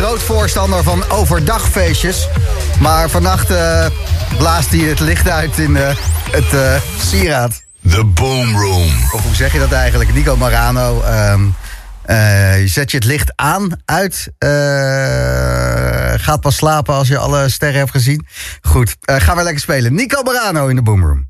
groot voorstander van overdagfeestjes. Maar vannacht uh, blaast hij het licht uit in uh, het uh, sieraad. The Boom Room. Of hoe zeg je dat eigenlijk? Nico Marano. Um, zet je het licht aan, uit. gaat pas slapen als je alle sterren hebt gezien. Goed, gaan we lekker spelen. Nico Marano in de Boom Room.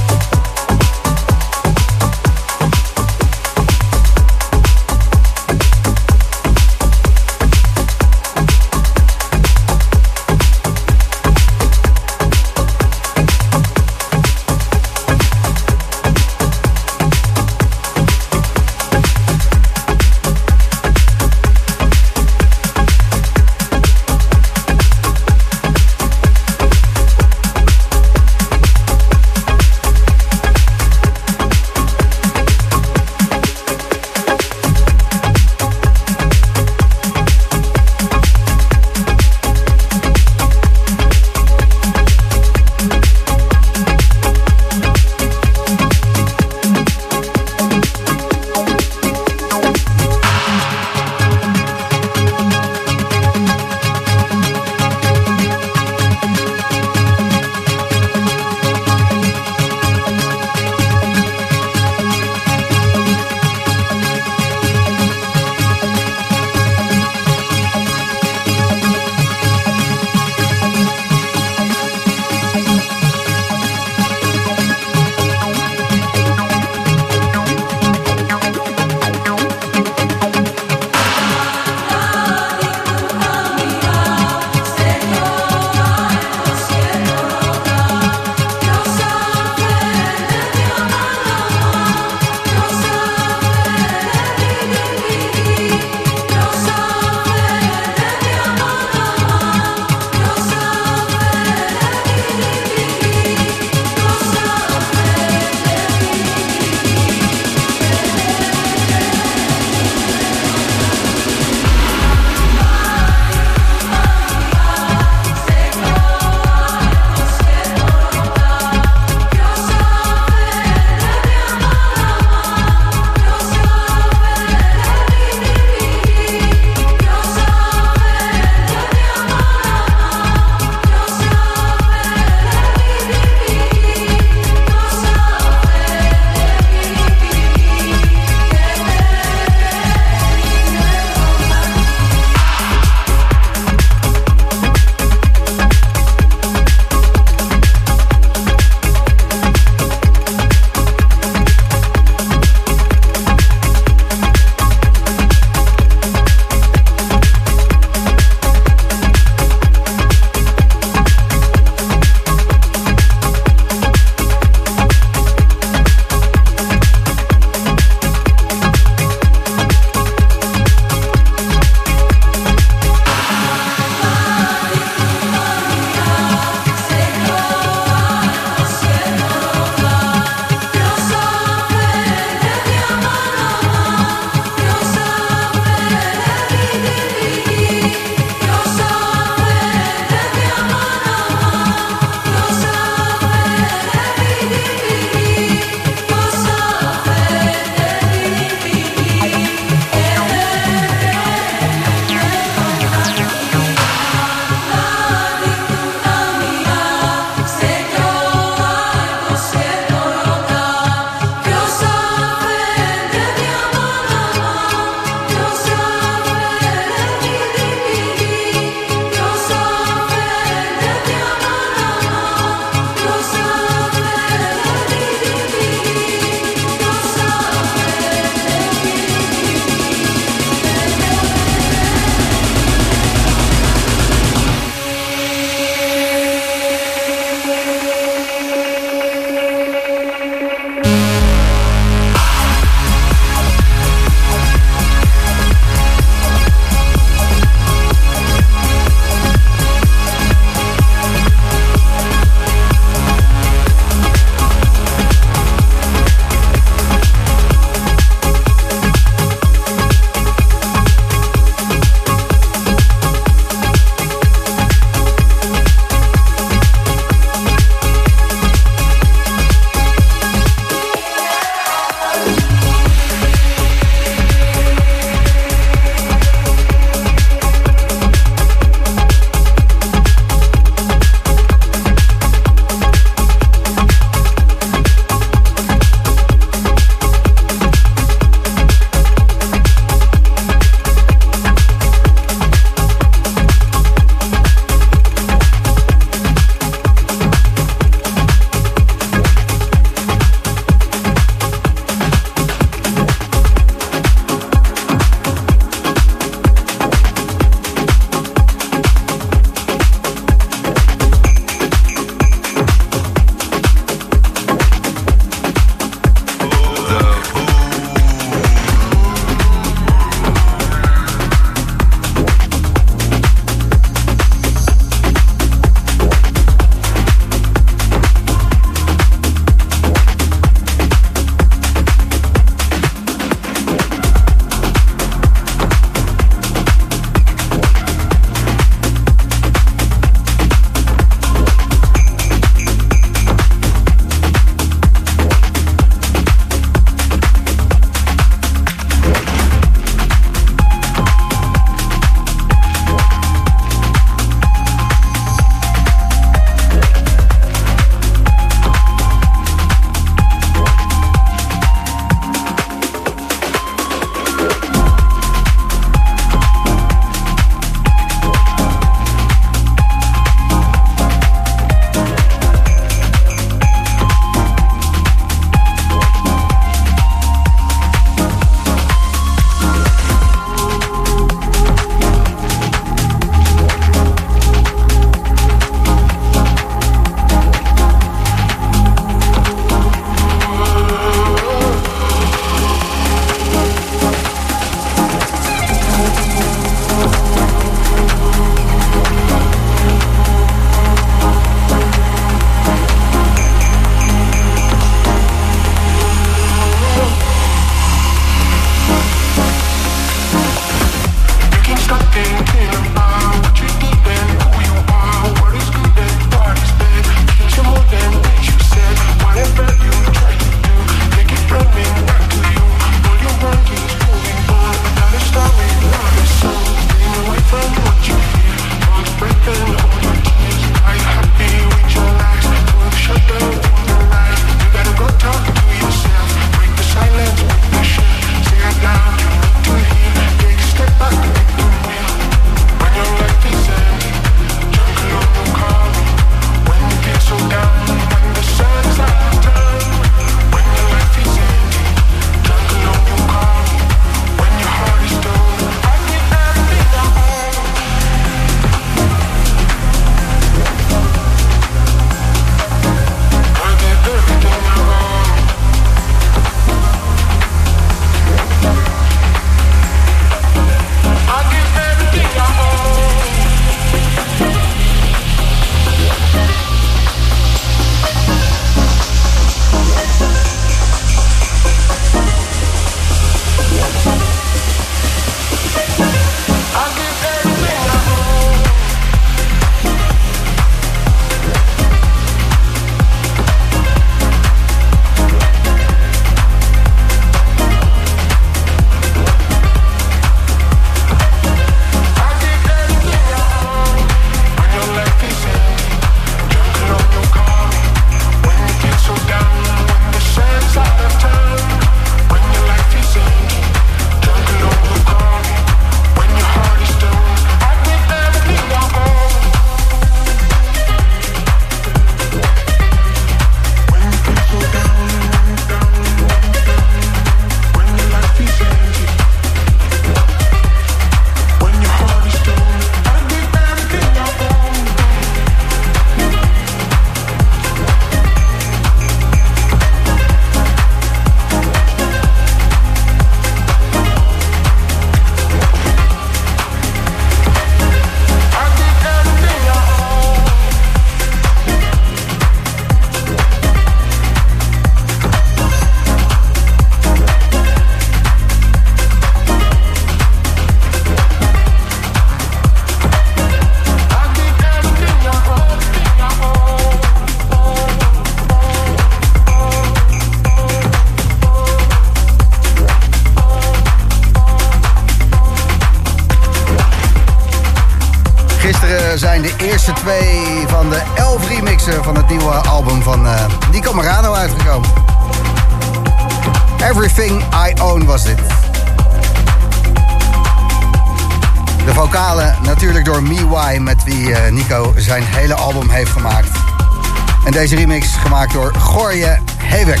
Deze remix gemaakt door Gorje Hewek.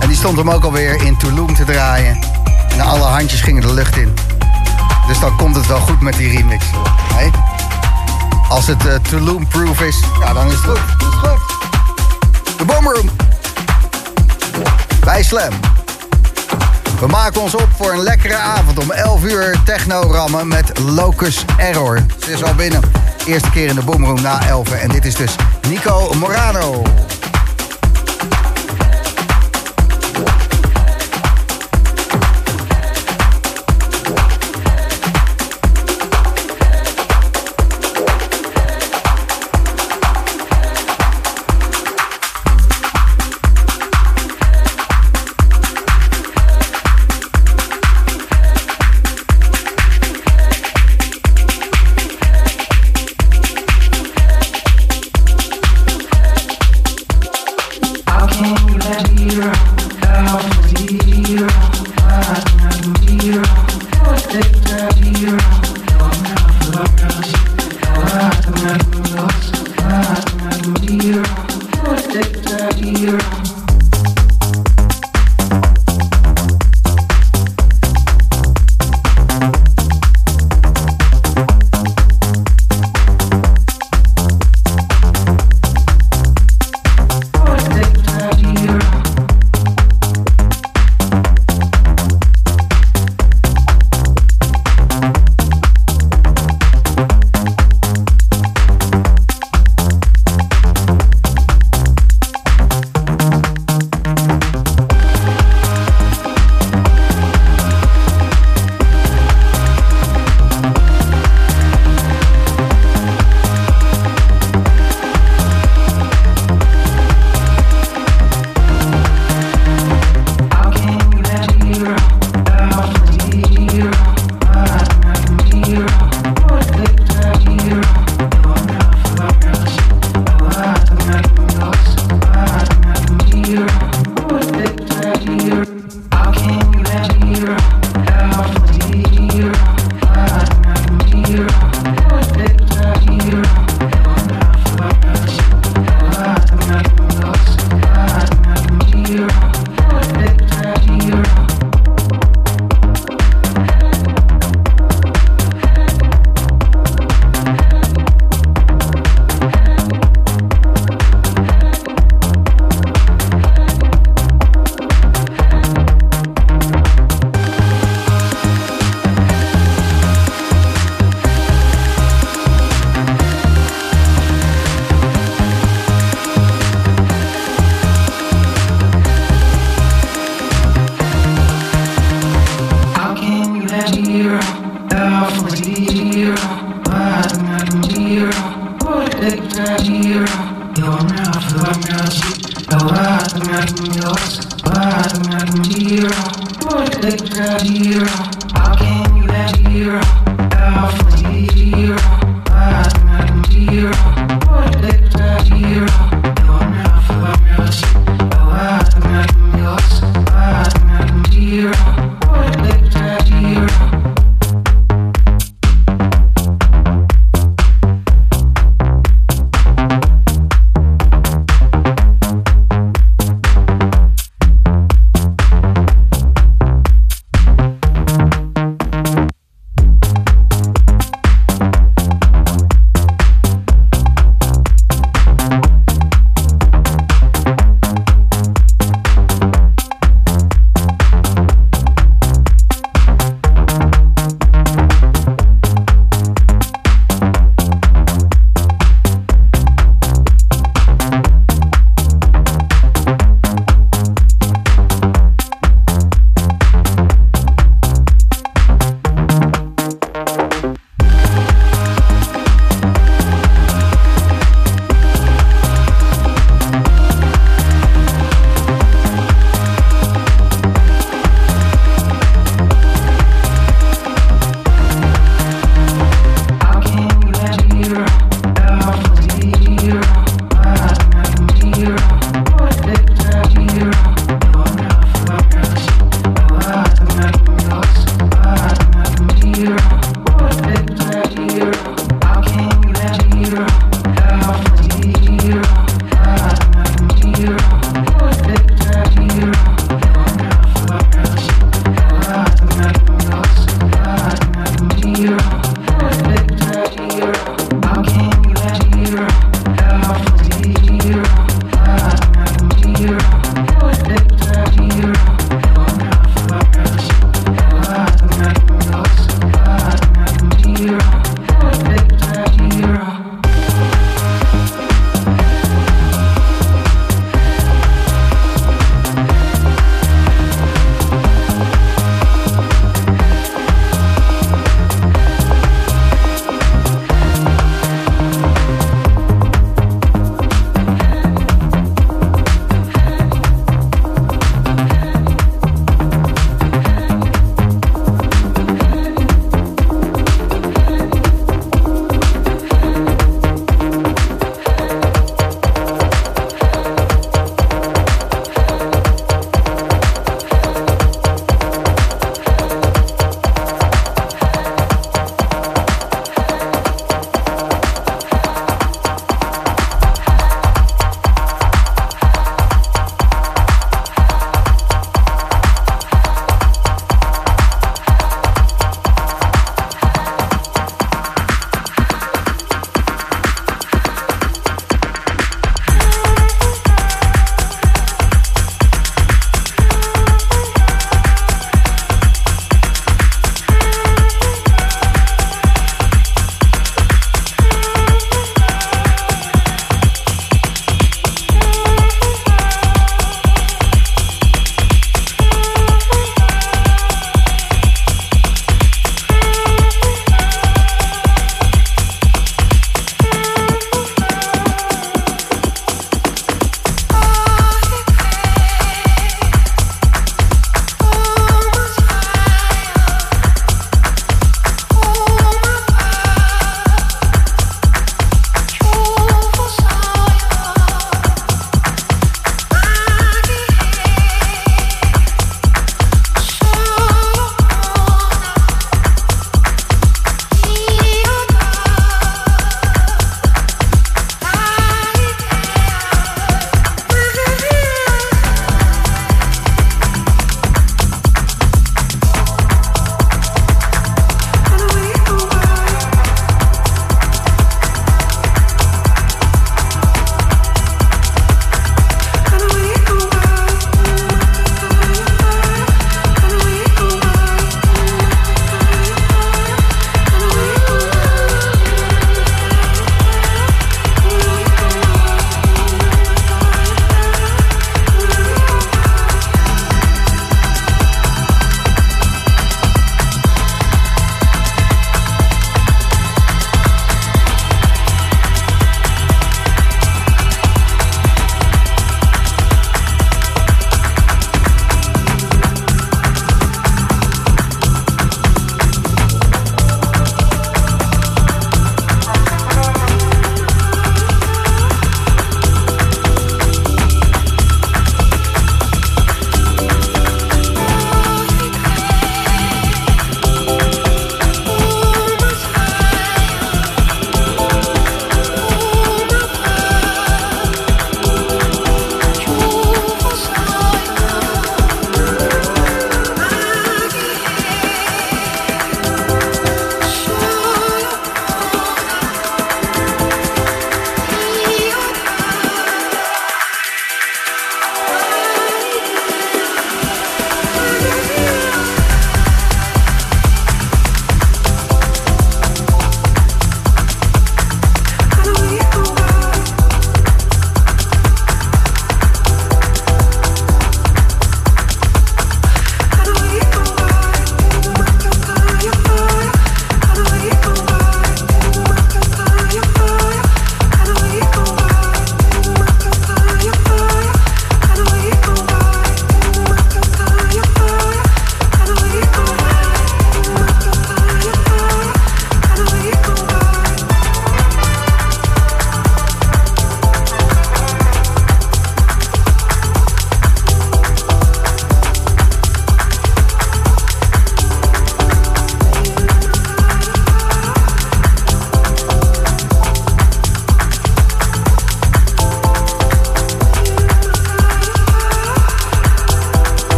En die stond hem ook alweer in Tulum te draaien. En alle handjes gingen de lucht in. Dus dan komt het wel goed met die remix. Nee? Als het uh, Tulum-proof is, ja, dan is het goed. De Boomroom. Bij Slam. We maken ons op voor een lekkere avond om 11 uur techno-rammen met Locus Error. Ze is al binnen. Eerste keer in de Boomroom na 11. En dit is dus Nico Morano.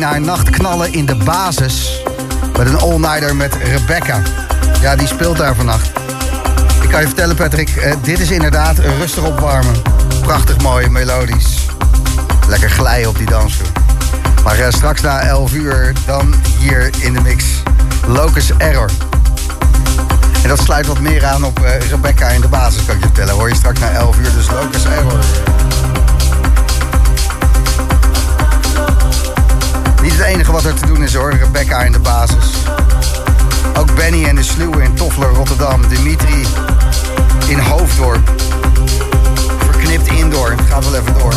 Naar nachtknallen in de basis. Met een all-nighter met Rebecca. Ja, die speelt daar vannacht. Ik kan je vertellen Patrick, eh, dit is inderdaad rustig opwarmen. Prachtig mooi, melodisch. Lekker glijden op die dansvloer. Maar uh, straks na 11 uur dan hier in de mix Locus Error. En dat sluit wat meer aan op uh, Rebecca in de basis, kan je vertellen. Hoor je straks na 11 uur, dus Locus Error. Het enige wat er te doen is hoor, Rebecca in de basis. Ook Benny en de Sluwe in Toffler, Rotterdam. Dimitri in Hoofddorp. Verknipt indoor. Gaat wel even door.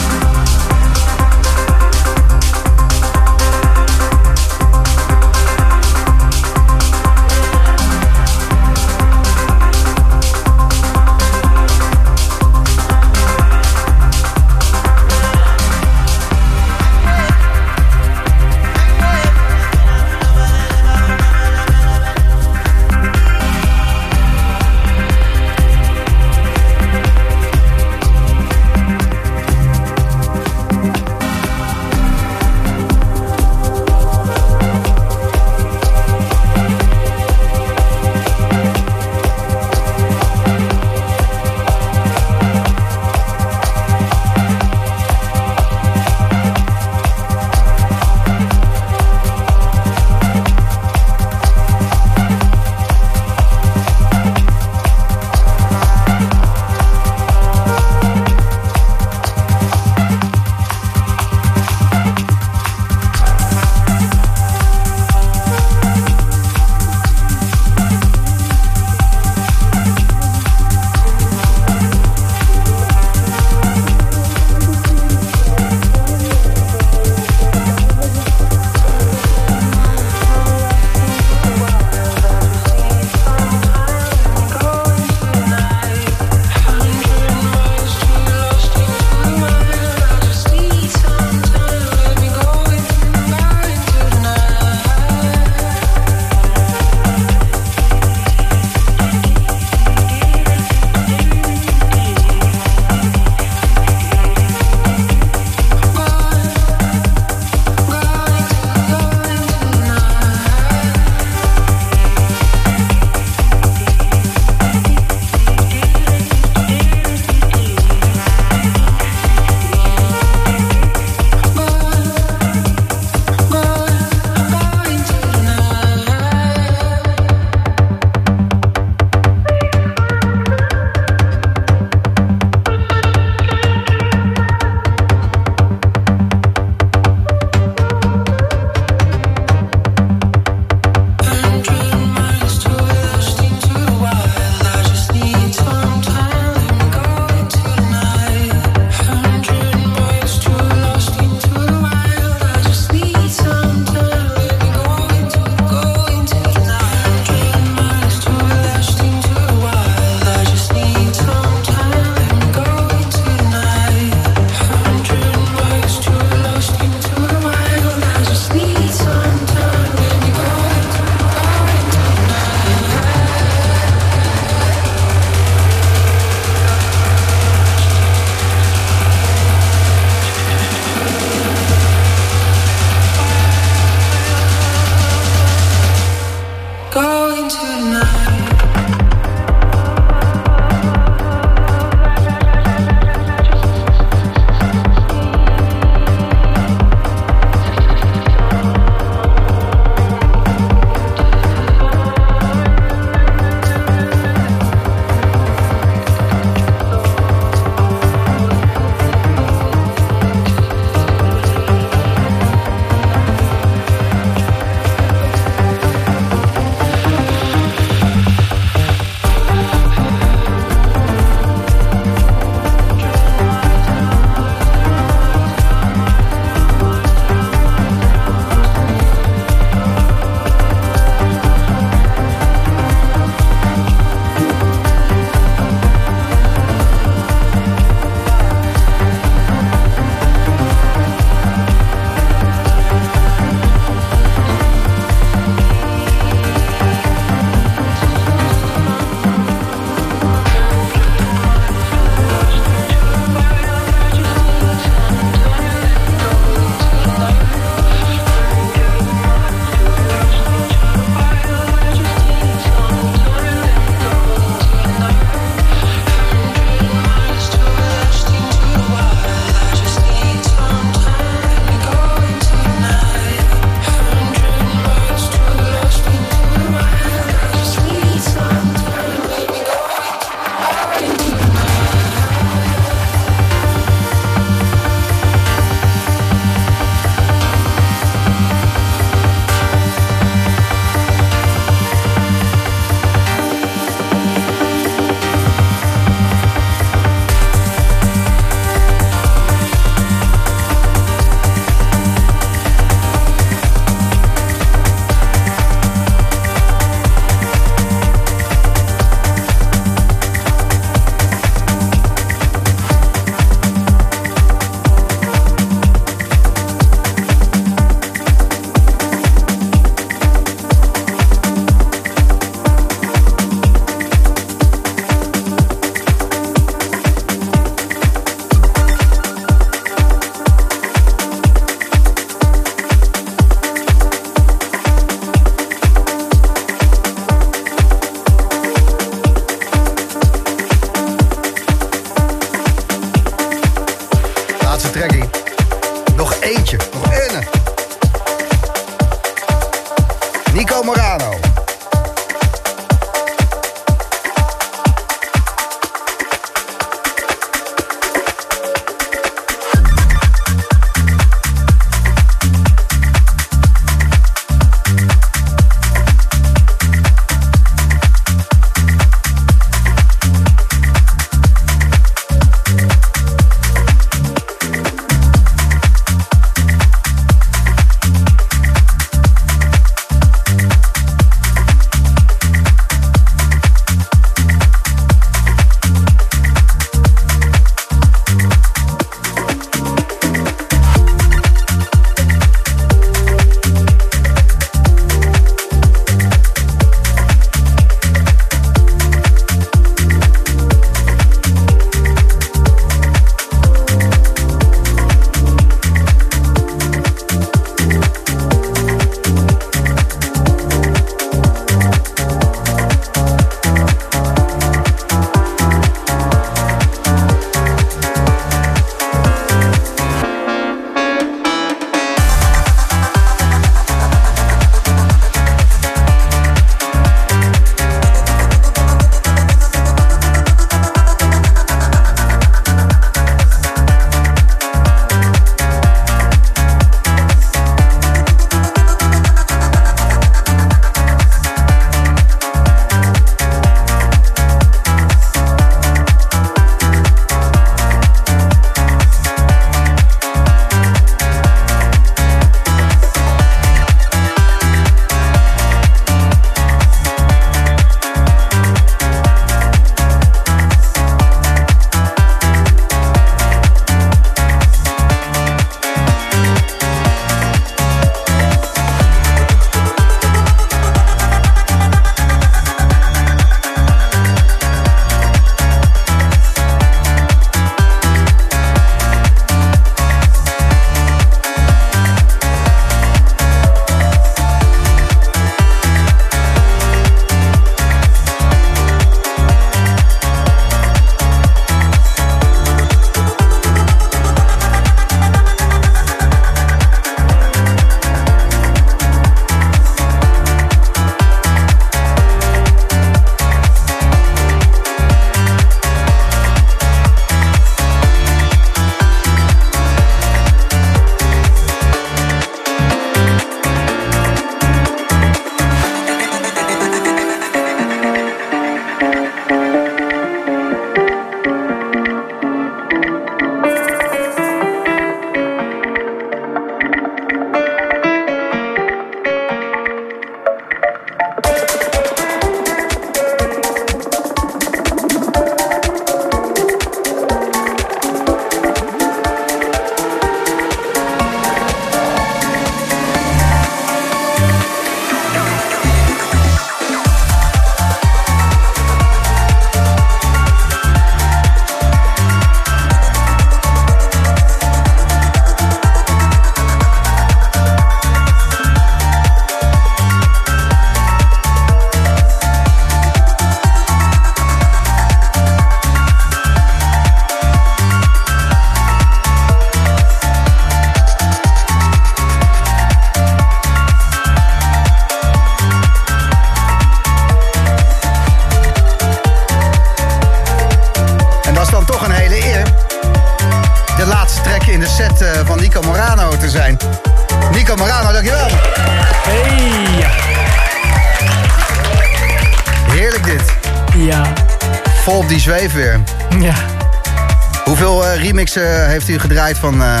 Heeft u gedraaid van uh,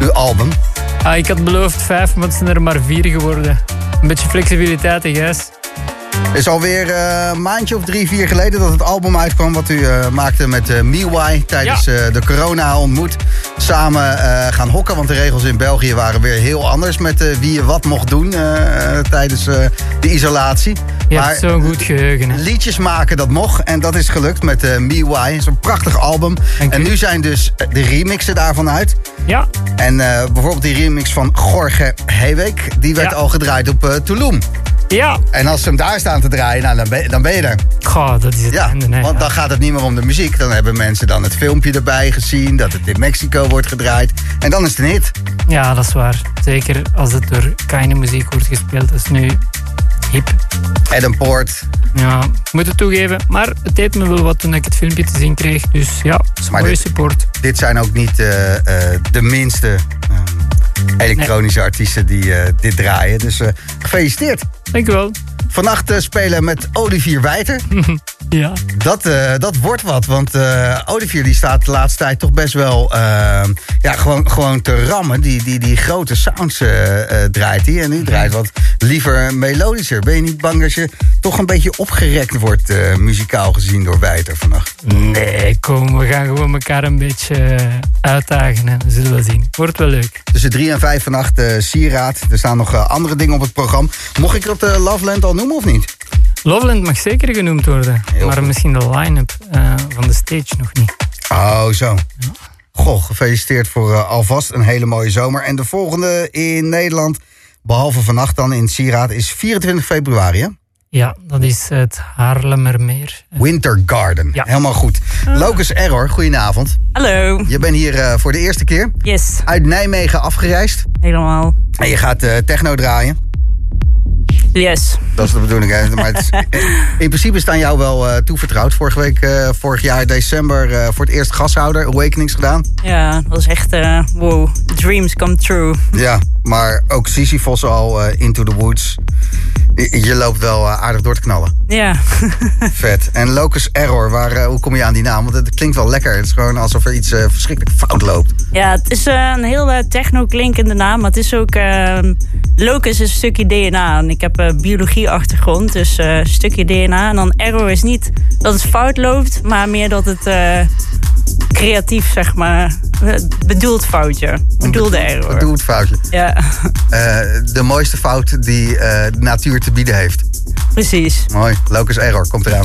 uw album? Ah, ik had beloofd vijf, maar het zijn er maar vier geworden. Een beetje flexibiliteit, Gijs. Het is alweer uh, een maandje of drie, vier geleden dat het album uitkwam... wat u uh, maakte met uh, Miwai tijdens ja. de corona-ontmoet. Samen gaan hokken, want de regels in België waren weer heel anders... met wie je wat mocht doen tijdens de isolatie. Je maar, hebt zo'n goed geheugen. Hè? Liedjes maken, dat mocht. En dat is gelukt met uh, Me Het is een prachtig album. En nu zijn dus de remixen daarvan uit. Ja. En uh, bijvoorbeeld die remix van Gorge Heewek. Die werd al gedraaid op uh, Tulum. Ja. En als ze hem daar staan te draaien, nou, dan, ben, dan ben je er. Goh, dat is het Ja, einde. want dan gaat het niet meer om de muziek. Dan hebben mensen dan het filmpje erbij gezien, dat het in Mexico wordt gedraaid. En dan is het een hit. Ja, dat is waar. Zeker als het door keine muziek wordt gespeeld. Dat is nu hip. Adam Poort. Ja, ik moet het toegeven. Maar het deed me wel wat toen ik het filmpje te zien kreeg. Dus ja, mooie dit- support. Dit zijn ook niet eh, eh, de minste ehm, elektronische artiesten die eh, dit draaien. Dus gefeliciteerd. Dankjewel. Vannacht spelen met Olivier Wijter. Ja. Dat, eh, dat wordt wat, want eh, Olivier die staat de laatste tijd toch best wel eh, ja, gewoon, gewoon te rammen. Die, die, die grote sounds draait hij en nu draait wat liever melodischer. Ben je niet bang dat je toch een beetje opgerekt wordt, muzikaal gezien door Wijter vannacht? Nee, kom, we gaan gewoon elkaar een beetje uitdagen. En we zullen wel zien. Wordt wel leuk. Tussen drie en vijf vannacht Sieraad. Er staan nog andere dingen op het programma. Mocht ik dat Loveland al noemen of niet? Loveland mag zeker genoemd worden. Heel maar goed. misschien de line-up eh, van de stage nog niet. Oh, zo. Goh, gefeliciteerd voor eh, alvast een hele mooie zomer. En de volgende in Nederland, behalve vannacht dan in Sieraad, is 24 februari, hè? Ja, dat is het Haarlemmermeer. Winter Garden. Ja. Helemaal goed. Locus Error, goedenavond. Hallo. Je bent hier eh, voor de eerste keer Yes, uit Nijmegen afgereisd. helemaal. En je gaat eh, techno draaien. Yes. Dat is de bedoeling. Hè? Maar het is- in principe staan jou wel eh, toevertrouwd. Vorige week, eh, vorig jaar december, eh, voor het eerst gashouder, Awakenings gedaan. Ja, dat was echt, wow, dreams come true. Ja, maar ook Sisyphos al Into the Woods. Je, je loopt wel aardig door te knallen. Ja, Vet. En Locus Error, waar, hoe kom je aan die naam? Want het klinkt wel lekker. Het is gewoon alsof er iets verschrikkelijk fout loopt. ja het is een heel techno-klinkende naam, maar het is ook... eh, locus is een stukje DNA en ik heb biologie-achtergrond, dus eh, een stukje DNA. En dan error is niet dat het fout loopt, maar meer dat het eh, creatief, zeg maar, eh, bedoeld foutje. Bedoelde error. Doe het foutje. Ja, Eh, de mooiste fout die eh, de natuur te bieden heeft. precies. Mooi. Locus Error komt eraan.